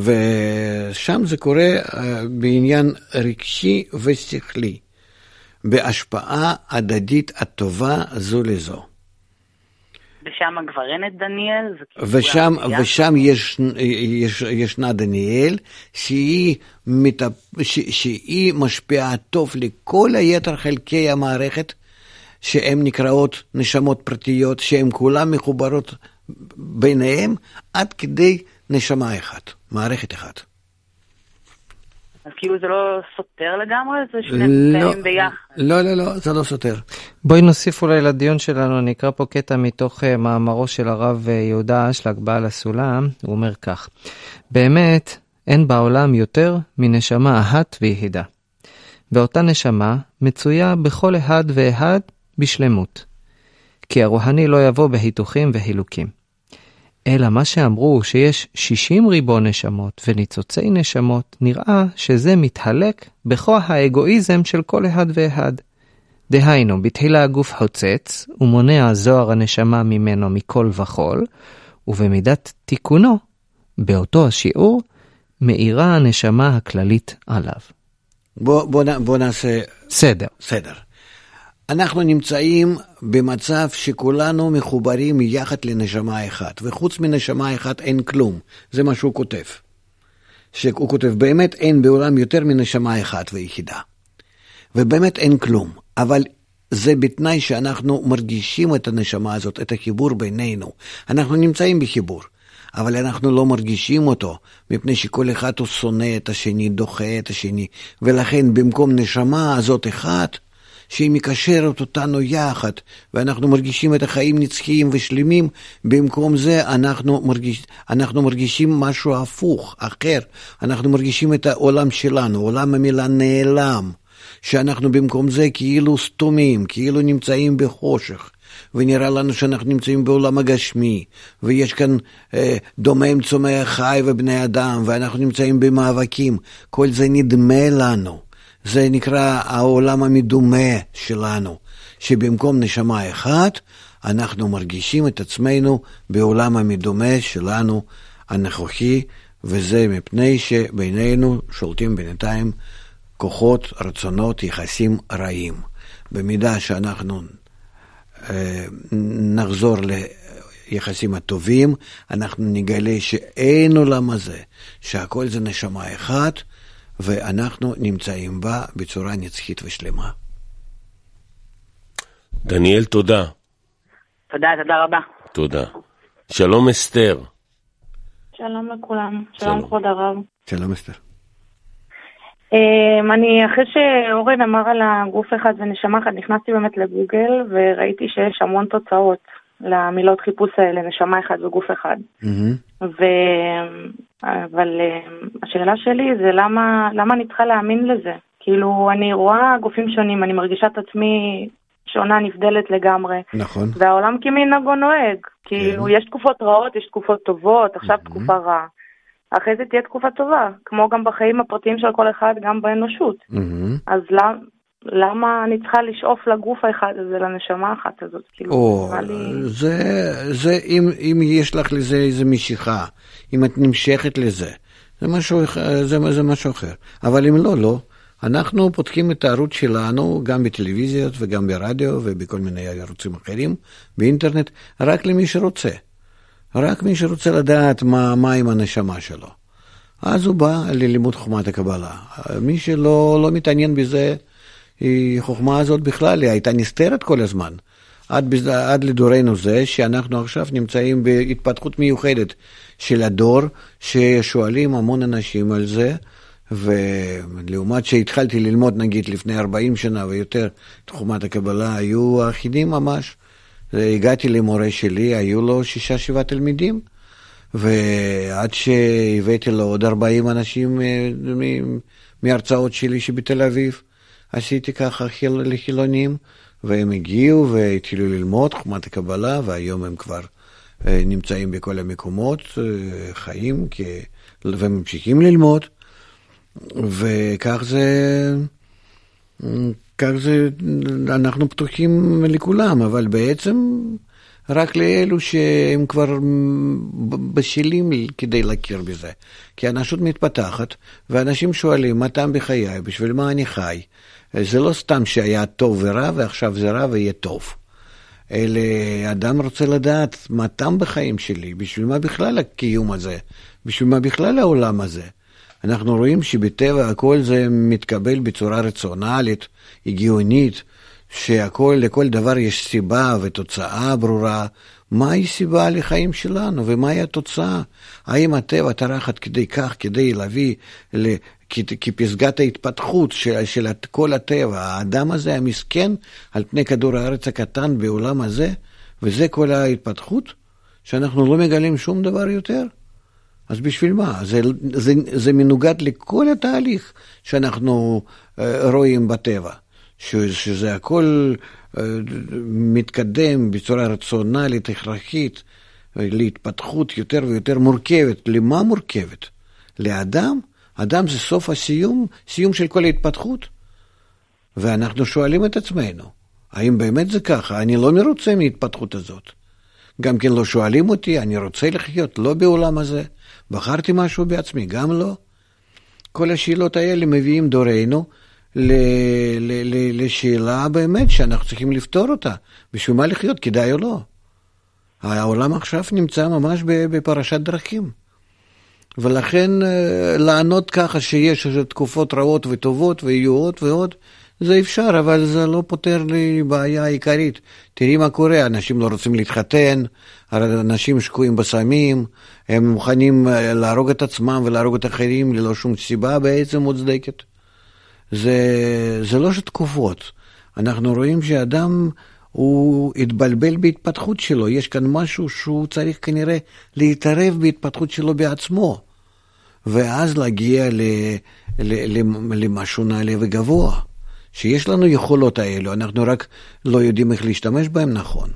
ושם זה קורה אה, בעניין רגשי ושכלי, בהשפעה הדדית הטובה זו לזו. ושם את דניאל? ושם, ושם יש, יש, ישנה דניאל, שהיא, מת, ש, שהיא משפיעה טוב לכל היתר חלקי המערכת, שהן נקראות נשמות פרטיות, שהן כולן מחוברות ביניהן עד כדי נשמה אחת, מערכת אחת. אז כאילו זה לא סותר לגמרי? זה שני לא, ביחד. לא, לא, לא, זה לא סותר. בואי נוסיף אולי לדיון שלנו, אני אקרא פה קטע מתוך uh, מאמרו של הרב uh, יהודה אשלג, בעל הסולם, הוא אומר כך: באמת, אין בעולם יותר מנשמה אחת ויחידה. ואותה נשמה מצויה בכל אחד ואחד בשלמות. כי הרוחני לא יבוא בהיתוכים והילוקים. אלא מה שאמרו שיש 60 ריבון נשמות וניצוצי נשמות, נראה שזה מתחלק בכוח האגואיזם של כל אחד ואחד. דהיינו, בתחילה הגוף חוצץ, ומונע זוהר הנשמה ממנו מכל וכול, ובמידת תיקונו, באותו השיעור, מאירה הנשמה הכללית עליו. בוא, בוא, בוא נעשה... סדר. סדר. אנחנו נמצאים במצב שכולנו מחוברים יחד לנשמה אחת, וחוץ מנשמה אחת אין כלום, זה מה שהוא כותב. שהוא כותב, באמת אין בעולם יותר מנשמה אחת ויחידה. ובאמת אין כלום, אבל זה בתנאי שאנחנו מרגישים את הנשמה הזאת, את החיבור בינינו. אנחנו נמצאים בחיבור, אבל אנחנו לא מרגישים אותו, מפני שכל אחד הוא שונא את השני, דוחה את השני, ולכן במקום נשמה הזאת אחת, שהיא מקשרת אותנו יחד, ואנחנו מרגישים את החיים נצחיים ושלמים, במקום זה אנחנו, מרגיש, אנחנו מרגישים משהו הפוך, אחר. אנחנו מרגישים את העולם שלנו, עולם המילה נעלם, שאנחנו במקום זה כאילו סתומים, כאילו נמצאים בחושך. ונראה לנו שאנחנו נמצאים בעולם הגשמי, ויש כאן אה, דומם צומח חי ובני אדם, ואנחנו נמצאים במאבקים. כל זה נדמה לנו. זה נקרא העולם המדומה שלנו, שבמקום נשמה אחת, אנחנו מרגישים את עצמנו בעולם המדומה שלנו הנוכחי, וזה מפני שבינינו שולטים בינתיים כוחות, רצונות, יחסים רעים. במידה שאנחנו אה, נחזור ליחסים הטובים, אנחנו נגלה שאין עולם הזה, שהכל זה נשמה אחת, ואנחנו נמצאים בה בצורה נצחית ושלמה. דניאל, תודה. תודה, תודה רבה. תודה. שלום אסתר. שלום לכולם, שלום כבוד הרב. שלום אסתר. Um, אני, אחרי שאורן אמר על הגוף אחד ונשמה אחת, נכנסתי באמת לגוגל וראיתי שיש המון תוצאות למילות חיפוש האלה, נשמה אחד וגוף אחד. Mm-hmm. ו... אבל אה, השאלה שלי זה למה, למה אני צריכה להאמין לזה? כאילו, אני רואה גופים שונים, אני מרגישה את עצמי שונה, נבדלת לגמרי. נכון. והעולם כמנהגו נוהג. כאילו, כן. יש תקופות רעות, יש תקופות טובות, עכשיו mm-hmm. תקופה רעה. אחרי זה תהיה תקופה טובה, כמו גם בחיים הפרטיים של כל אחד, גם באנושות. Mm-hmm. אז למה... למה אני צריכה לשאוף לגוף האחד הזה, לנשמה האחת הזאת? כאילו, או, לי... זה, זה אם, אם יש לך לזה איזה משיכה, אם את נמשכת לזה, זה משהו, זה, זה משהו אחר. אבל אם לא, לא. אנחנו פותחים את הערוץ שלנו גם בטלוויזיות וגם ברדיו ובכל מיני ערוצים אחרים, באינטרנט, רק למי שרוצה. רק מי שרוצה לדעת מה, מה עם הנשמה שלו. אז הוא בא ללימוד חוכמת הקבלה. מי שלא לא מתעניין בזה, החוכמה הזאת בכלל היא הייתה נסתרת כל הזמן. עד, עד לדורנו זה, שאנחנו עכשיו נמצאים בהתפתחות מיוחדת של הדור, ששואלים המון אנשים על זה, ולעומת שהתחלתי ללמוד נגיד לפני 40 שנה ויותר את חוכמת הקבלה, היו אחידים ממש. הגעתי למורה שלי, היו לו שישה שבעה תלמידים, ועד שהבאתי לו עוד 40 אנשים אה, מהרצאות שלי שבתל אביב, עשיתי ככה לחילונים, והם הגיעו והתחילו ללמוד חוכמת הקבלה, והיום הם כבר אה, נמצאים בכל המקומות, אה, חיים, וממשיכים ללמוד. וכך זה, כך זה, אנחנו פתוחים לכולם, אבל בעצם רק לאלו שהם כבר בשלים כדי להכיר בזה. כי האנושות מתפתחת, ואנשים שואלים, מה טעם בחיי? בשביל מה אני חי? זה לא סתם שהיה טוב ורע, ועכשיו זה רע ויהיה טוב. אלא אדם רוצה לדעת מה טעם בחיים שלי, בשביל מה בכלל הקיום הזה, בשביל מה בכלל העולם הזה. אנחנו רואים שבטבע הכל זה מתקבל בצורה רציונלית, הגיונית, שהכל, לכל דבר יש סיבה ותוצאה ברורה. מהי סיבה לחיים שלנו ומהי התוצאה? האם הטבע טרח עד כדי כך כדי להביא. כפסגת ההתפתחות של, של כל הטבע, האדם הזה המסכן על פני כדור הארץ הקטן בעולם הזה, וזה כל ההתפתחות? שאנחנו לא מגלים שום דבר יותר? אז בשביל מה? זה, זה, זה מנוגד לכל התהליך שאנחנו uh, רואים בטבע, ש, שזה הכל uh, מתקדם בצורה רציונלית, הכרחית, uh, להתפתחות יותר ויותר מורכבת. למה מורכבת? לאדם? אדם זה סוף הסיום, סיום של כל ההתפתחות. ואנחנו שואלים את עצמנו, האם באמת זה ככה? אני לא מרוצה מההתפתחות הזאת. גם כן לא שואלים אותי, אני רוצה לחיות לא בעולם הזה. בחרתי משהו בעצמי, גם לא. כל השאלות האלה מביאים דורנו ל- ל- ל- לשאלה באמת שאנחנו צריכים לפתור אותה. בשביל מה לחיות, כדאי או לא? העולם עכשיו נמצא ממש בפרשת דרכים. ולכן אה, לענות ככה שיש תקופות רעות וטובות ויהיו עוד ועוד, זה אפשר, אבל זה לא פותר לי בעיה עיקרית. תראי מה קורה, אנשים לא רוצים להתחתן, אנשים שקועים בסמים, הם מוכנים אה, להרוג את עצמם ולהרוג את אחרים ללא שום סיבה בעצם מוצדקת. זה, זה לא שתקופות. אנחנו רואים שאדם הוא התבלבל בהתפתחות שלו, יש כאן משהו שהוא צריך כנראה להתערב בהתפתחות שלו בעצמו, ואז להגיע ל, ל, ל, למשהו נעלה וגבוה. שיש לנו יכולות האלו, אנחנו רק לא יודעים איך להשתמש בהן נכון.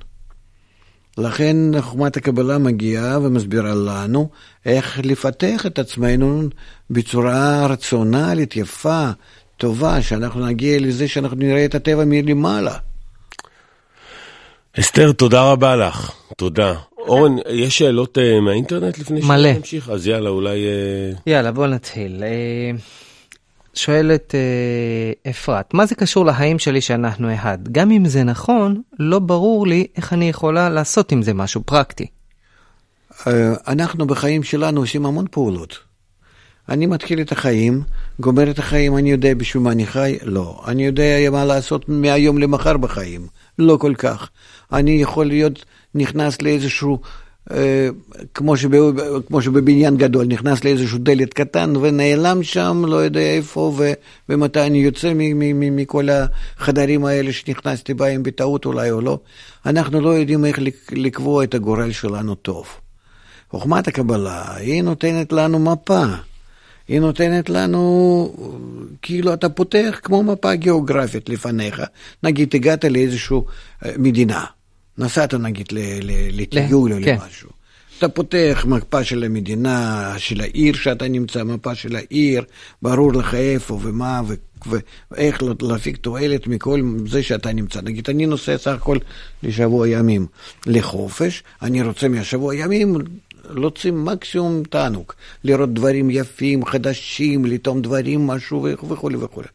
לכן חוכמת הקבלה מגיעה ומסבירה לנו איך לפתח את עצמנו בצורה רציונלית, יפה, טובה, שאנחנו נגיע לזה שאנחנו נראה את הטבע מלמעלה. אסתר, תודה רבה לך. תודה. אורן, יש שאלות uh, מהאינטרנט לפני שנמשיך? אז יאללה, אולי... Uh... יאללה, בוא נתחיל. Uh... שואלת אה, אפרת, מה זה קשור לחיים שלי שאנחנו אחד? גם אם זה נכון, לא ברור לי איך אני יכולה לעשות עם זה משהו פרקטי. אה, אנחנו בחיים שלנו עושים המון פעולות. אני מתחיל את החיים, גומר את החיים, אני יודע בשביל מה אני חי? לא. אני יודע מה לעשות מהיום למחר בחיים? לא כל כך. אני יכול להיות נכנס לאיזשהו אה, כמו, שבא, כמו שבבניין גדול נכנס לאיזשהו דלת קטן ונעלם שם, לא יודע איפה ו, ומתי אני יוצא מכל החדרים האלה שנכנסתי בהם בטעות אולי או לא. אנחנו לא יודעים איך לקבוע את הגורל שלנו טוב. חוכמת הקבלה, היא נותנת לנו מפה. היא נותנת לנו, כאילו אתה פותח כמו מפה גיאוגרפית לפניך. נגיד הגעת לאיזושהי אה, מדינה. נסעת נגיד לטיול או כן. למשהו. אתה פותח מפה של המדינה, של העיר שאתה נמצא, מפה של העיר, ברור לך איפה ומה ואיך להפיק תועלת מכל זה שאתה נמצא. נגיד, אני נוסע סך הכל לשבוע ימים לחופש, אני רוצה מהשבוע ימים להוציא מקסימום תענוג, לראות דברים יפים, חדשים, לטעום דברים, משהו וכולי וכולי.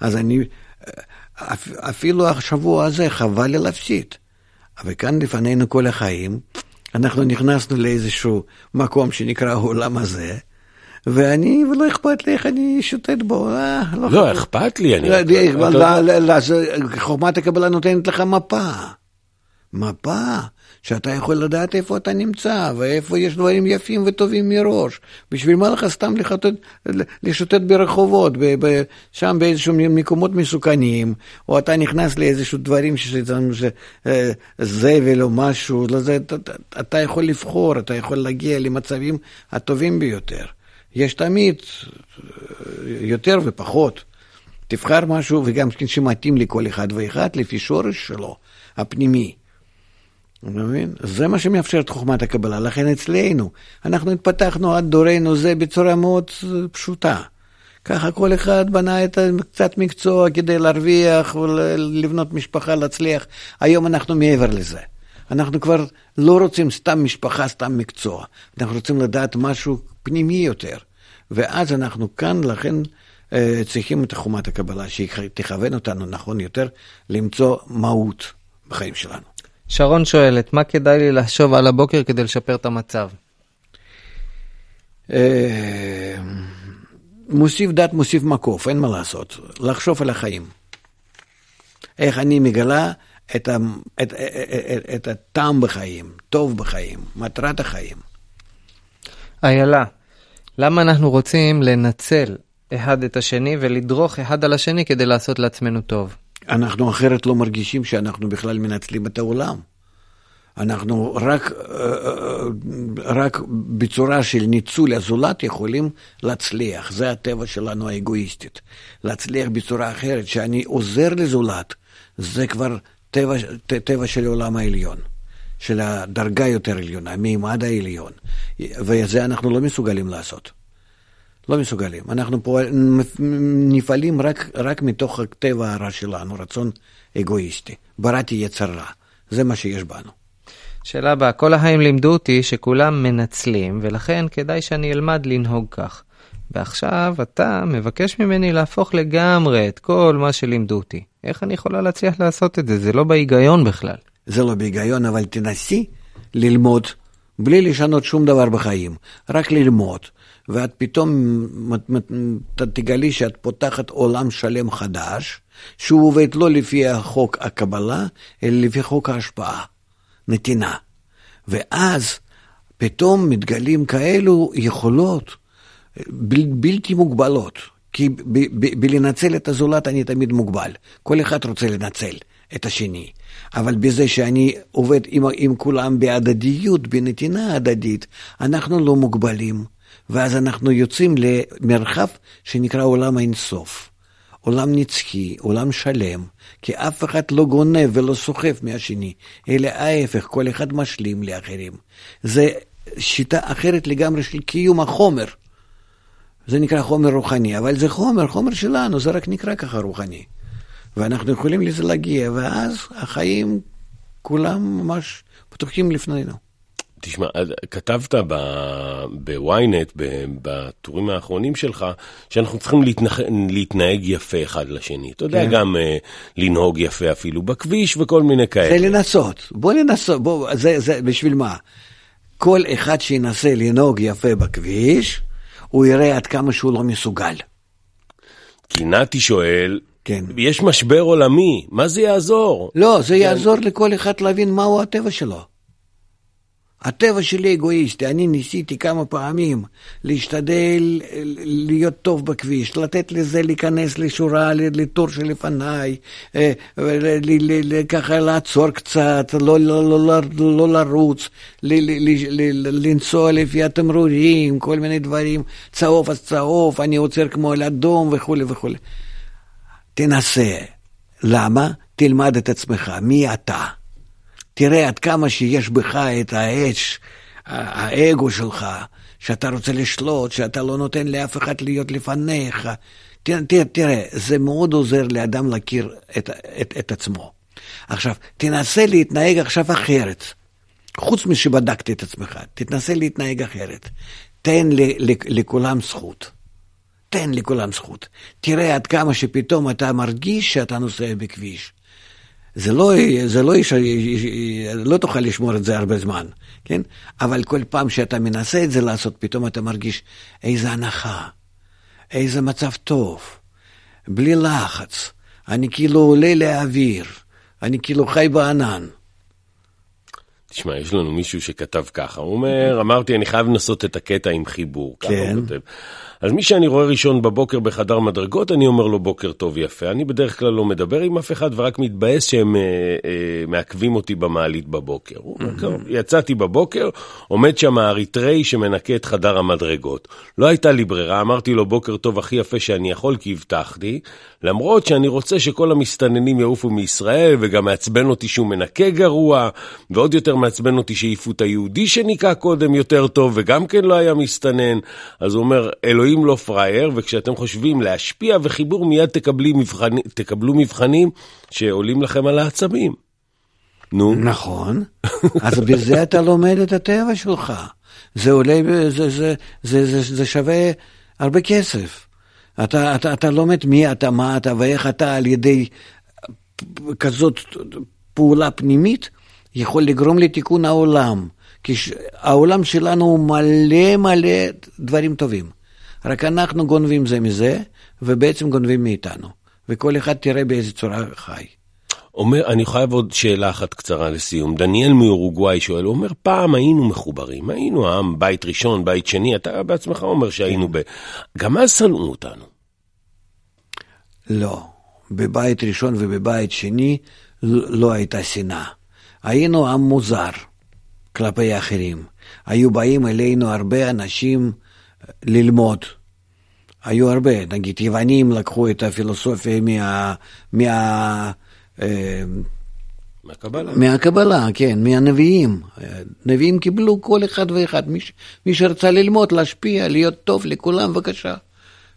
אז אני, אפילו השבוע הזה חבל לי להפסיד. אבל כאן לפנינו כל החיים, אנחנו נכנסנו לאיזשהו מקום שנקרא העולם הזה, ואני, ולא אכפת לי איך אני שוטט בו. אה, לא, לא אכפת לי, אני... חוכמת הקבלה נותנת לך מפה. מפה, שאתה יכול לדעת איפה אתה נמצא, ואיפה יש דברים יפים וטובים מראש. בשביל מה לך סתם לחטט, לשוטט ברחובות, ב, ב, שם באיזשהם מקומות מסוכנים, או אתה נכנס לאיזשהו דברים שזה אה, זבל או משהו, לזה, אתה, אתה יכול לבחור, אתה יכול להגיע למצבים הטובים ביותר. יש תמיד אה, יותר ופחות. תבחר משהו, וגם שמתאים לכל אחד ואחד לפי שורש שלו, הפנימי. אתה מבין? זה מה שמאפשר את חוכמת הקבלה. לכן אצלנו, אנחנו התפתחנו עד דורנו זה בצורה מאוד פשוטה. ככה כל אחד בנה את קצת מקצוע כדי להרוויח ולבנות משפחה, להצליח. היום אנחנו מעבר לזה. אנחנו כבר לא רוצים סתם משפחה, סתם מקצוע. אנחנו רוצים לדעת משהו פנימי יותר. ואז אנחנו כאן, לכן אה, צריכים את חומת הקבלה, שהיא תכוון אותנו נכון יותר למצוא מהות בחיים שלנו. שרון שואלת, מה כדאי לי לחשוב על הבוקר כדי לשפר את המצב? אה, מוסיף דת, מוסיף מקוף, אין מה לעשות. לחשוב על החיים. איך אני מגלה את, ה, את, את, את, את הטעם בחיים, טוב בחיים, מטרת החיים. איילה, למה אנחנו רוצים לנצל אחד את השני ולדרוך אחד על השני כדי לעשות לעצמנו טוב? אנחנו אחרת לא מרגישים שאנחנו בכלל מנצלים את העולם. אנחנו רק, רק בצורה של ניצול הזולת יכולים להצליח, זה הטבע שלנו האגואיסטית. להצליח בצורה אחרת, שאני עוזר לזולת, זה כבר טבע, טבע של העולם העליון, של הדרגה יותר עליונה, המימד העליון, וזה אנחנו לא מסוגלים לעשות. לא מסוגלים. אנחנו פה נפעלים רק, רק מתוך הטבע הרע שלנו, רצון אגואיסטי. בראתי יצר רע. זה מה שיש בנו. שאלה הבאה, כל החיים לימדו אותי שכולם מנצלים, ולכן כדאי שאני אלמד לנהוג כך. ועכשיו אתה מבקש ממני להפוך לגמרי את כל מה שלימדו אותי. איך אני יכולה להצליח לעשות את זה? זה לא בהיגיון בכלל. זה לא בהיגיון, אבל תנסי ללמוד בלי לשנות שום דבר בחיים, רק ללמוד. ואת פתאום תגלי שאת פותחת עולם שלם חדש, שהוא עובד לא לפי החוק הקבלה, אלא לפי חוק ההשפעה, נתינה. ואז פתאום מתגלים כאלו יכולות בל, בלתי מוגבלות. כי בלנצל את הזולת אני תמיד מוגבל. כל אחד רוצה לנצל את השני. אבל בזה שאני עובד עם, עם כולם בהדדיות, בנתינה הדדית, אנחנו לא מוגבלים. ואז אנחנו יוצאים למרחב שנקרא עולם האינסוף. עולם נצחי, עולם שלם, כי אף אחד לא גונב ולא סוחף מהשני, אלא ההפך, כל אחד משלים לאחרים. זה שיטה אחרת לגמרי של קיום החומר. זה נקרא חומר רוחני, אבל זה חומר, חומר שלנו, זה רק נקרא ככה רוחני. ואנחנו יכולים לזה להגיע, ואז החיים כולם ממש פתוחים לפנינו. תשמע, כתבת בוויינט, בטורים האחרונים שלך, שאנחנו צריכים להתנח... להתנהג יפה אחד לשני. אתה יודע, כן. גם uh, לנהוג יפה אפילו בכביש וכל מיני כאלה. זה לנסות. בוא ננסות, בוא, זה, זה בשביל מה? כל אחד שינסה לנהוג יפה בכביש, הוא יראה עד כמה שהוא לא מסוגל. כי נתי שואל, כן. יש משבר עולמי, מה זה יעזור? לא, זה כן. יעזור לכל אחד להבין מהו הטבע שלו. הטבע שלי אגואיסטי, אני ניסיתי כמה פעמים להשתדל להיות טוב בכביש, לתת לזה להיכנס לשורה, לטור שלפניי, אה, ככה לעצור קצת, לא, לא, לא, לא, לא לרוץ, לנסוע לפי התמרורים, כל מיני דברים, צהוב אז צהוב, אני עוצר כמו על אדום וכולי וכולי. תנסה. למה? תלמד את עצמך, מי אתה? תראה עד כמה שיש בך את האש האגו שלך, שאתה רוצה לשלוט, שאתה לא נותן לאף אחד להיות לפניך. תראה, תראה, תראה זה מאוד עוזר לאדם להכיר את, את, את עצמו. עכשיו, תנסה להתנהג עכשיו אחרת. חוץ משבדקת את עצמך, תתנסה להתנהג אחרת. תן לכולם זכות. תן לכולם זכות. תראה עד כמה שפתאום אתה מרגיש שאתה נוסע בכביש. זה לא, זה לא, יש, לא תוכל לשמור את זה הרבה זמן, כן? אבל כל פעם שאתה מנסה את זה לעשות, פתאום אתה מרגיש איזה הנחה, איזה מצב טוב, בלי לחץ. אני כאילו עולה לאוויר, אני כאילו חי בענן. תשמע, יש לנו מישהו שכתב ככה, הוא אומר, אמרתי, אני חייב לנסות את הקטע עם חיבור. כן. ככה הוא כותב. אז מי שאני רואה ראשון בבוקר בחדר מדרגות, אני אומר לו בוקר טוב יפה. אני בדרך כלל לא מדבר עם אף אחד ורק מתבאס שהם אה, אה, מעכבים אותי במעלית בבוקר. Mm-hmm. יצאתי בבוקר, עומד שם האריתראי שמנקה את חדר המדרגות. לא הייתה לי ברירה, אמרתי לו בוקר טוב הכי יפה שאני יכול כי הבטחתי, למרות שאני רוצה שכל המסתננים יעופו מישראל וגם מעצבן אותי שהוא מנקה גרוע, ועוד יותר מעצבן אותי שהעיפו את היהודי שניקה קודם יותר טוב וגם כן לא היה מסתנן. אז הוא אומר, אלוהים אלוהים לא פראייר, וכשאתם חושבים להשפיע וחיבור, מיד מבחנ... תקבלו מבחנים שעולים לכם על העצבים. נו. נכון, אז בזה אתה לומד את הטבע שלך. זה עולה, זה, זה, זה, זה, זה, זה שווה הרבה כסף. אתה, אתה, אתה לומד מי אתה, מה אתה ואיך אתה על ידי כזאת פעולה פנימית יכול לגרום לתיקון העולם. כי העולם שלנו הוא מלא מלא דברים טובים. רק אנחנו גונבים זה מזה, ובעצם גונבים מאיתנו. וכל אחד תראה באיזה צורה חי. אומר, אני חייב עוד שאלה אחת קצרה לסיום. דניאל מאורוגוואי שואל, הוא אומר, פעם היינו מחוברים, היינו עם בית ראשון, בית שני, אתה בעצמך אומר שהיינו ב... גם אז שנאו אותנו. לא, בבית ראשון ובבית שני לא הייתה שנאה. היינו עם מוזר כלפי האחרים. היו באים אלינו הרבה אנשים ללמוד. היו הרבה, נגיד יוונים לקחו את הפילוסופיה מה... מה אה, מהקבלה. מהקבלה, כן, מהנביאים. נביאים קיבלו כל אחד ואחד. מי, מי שרצה ללמוד, להשפיע, להיות טוב לכולם, בבקשה.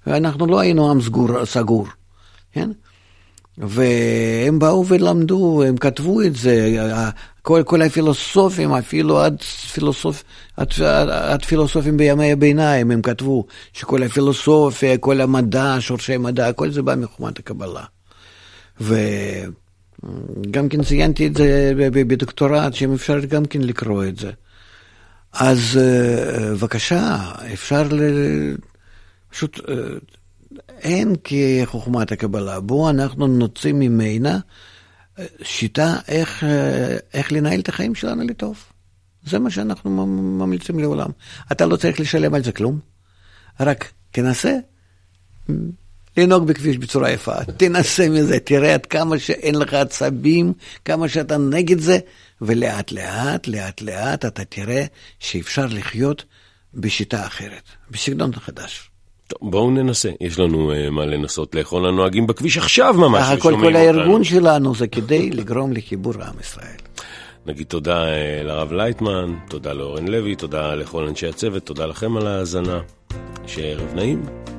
ואנחנו לא היינו עם סגור, סגור, כן? והם באו ולמדו, הם כתבו את זה, כל, כל הפילוסופים, אפילו עד, פילוסופ, עד, עד פילוסופים בימי הביניים, הם כתבו שכל הפילוסופיה, כל המדע, שורשי מדע, כל זה בא מחומת הקבלה. וגם כן ציינתי את זה בדוקטורט, שאם אפשר גם כן לקרוא את זה. אז אה, בבקשה, אפשר ל... פשוט אה, אין כחוכמת הקבלה. בואו אנחנו נוציא ממנה שיטה איך, איך לנהל את החיים שלנו לטוב. זה מה שאנחנו ממליצים לעולם. אתה לא צריך לשלם על זה כלום, רק תנסה לנהוג בכביש בצורה יפה. תנסה מזה, תראה עד כמה שאין לך עצבים, כמה שאתה נגד זה, ולאט לאט, לאט לאט אתה תראה שאפשר לחיות בשיטה אחרת, בסגנון חדש. טוב, בואו ננסה, יש לנו uh, מה לנסות לאכול הנוהגים בכביש עכשיו ממש. סך הכל כל הארגון שלנו זה כדי לגרום לחיבור עם ישראל. נגיד תודה uh, לרב לייטמן, תודה לאורן לוי, תודה לכל אנשי הצוות, תודה לכם על ההאזנה. שערב נעים.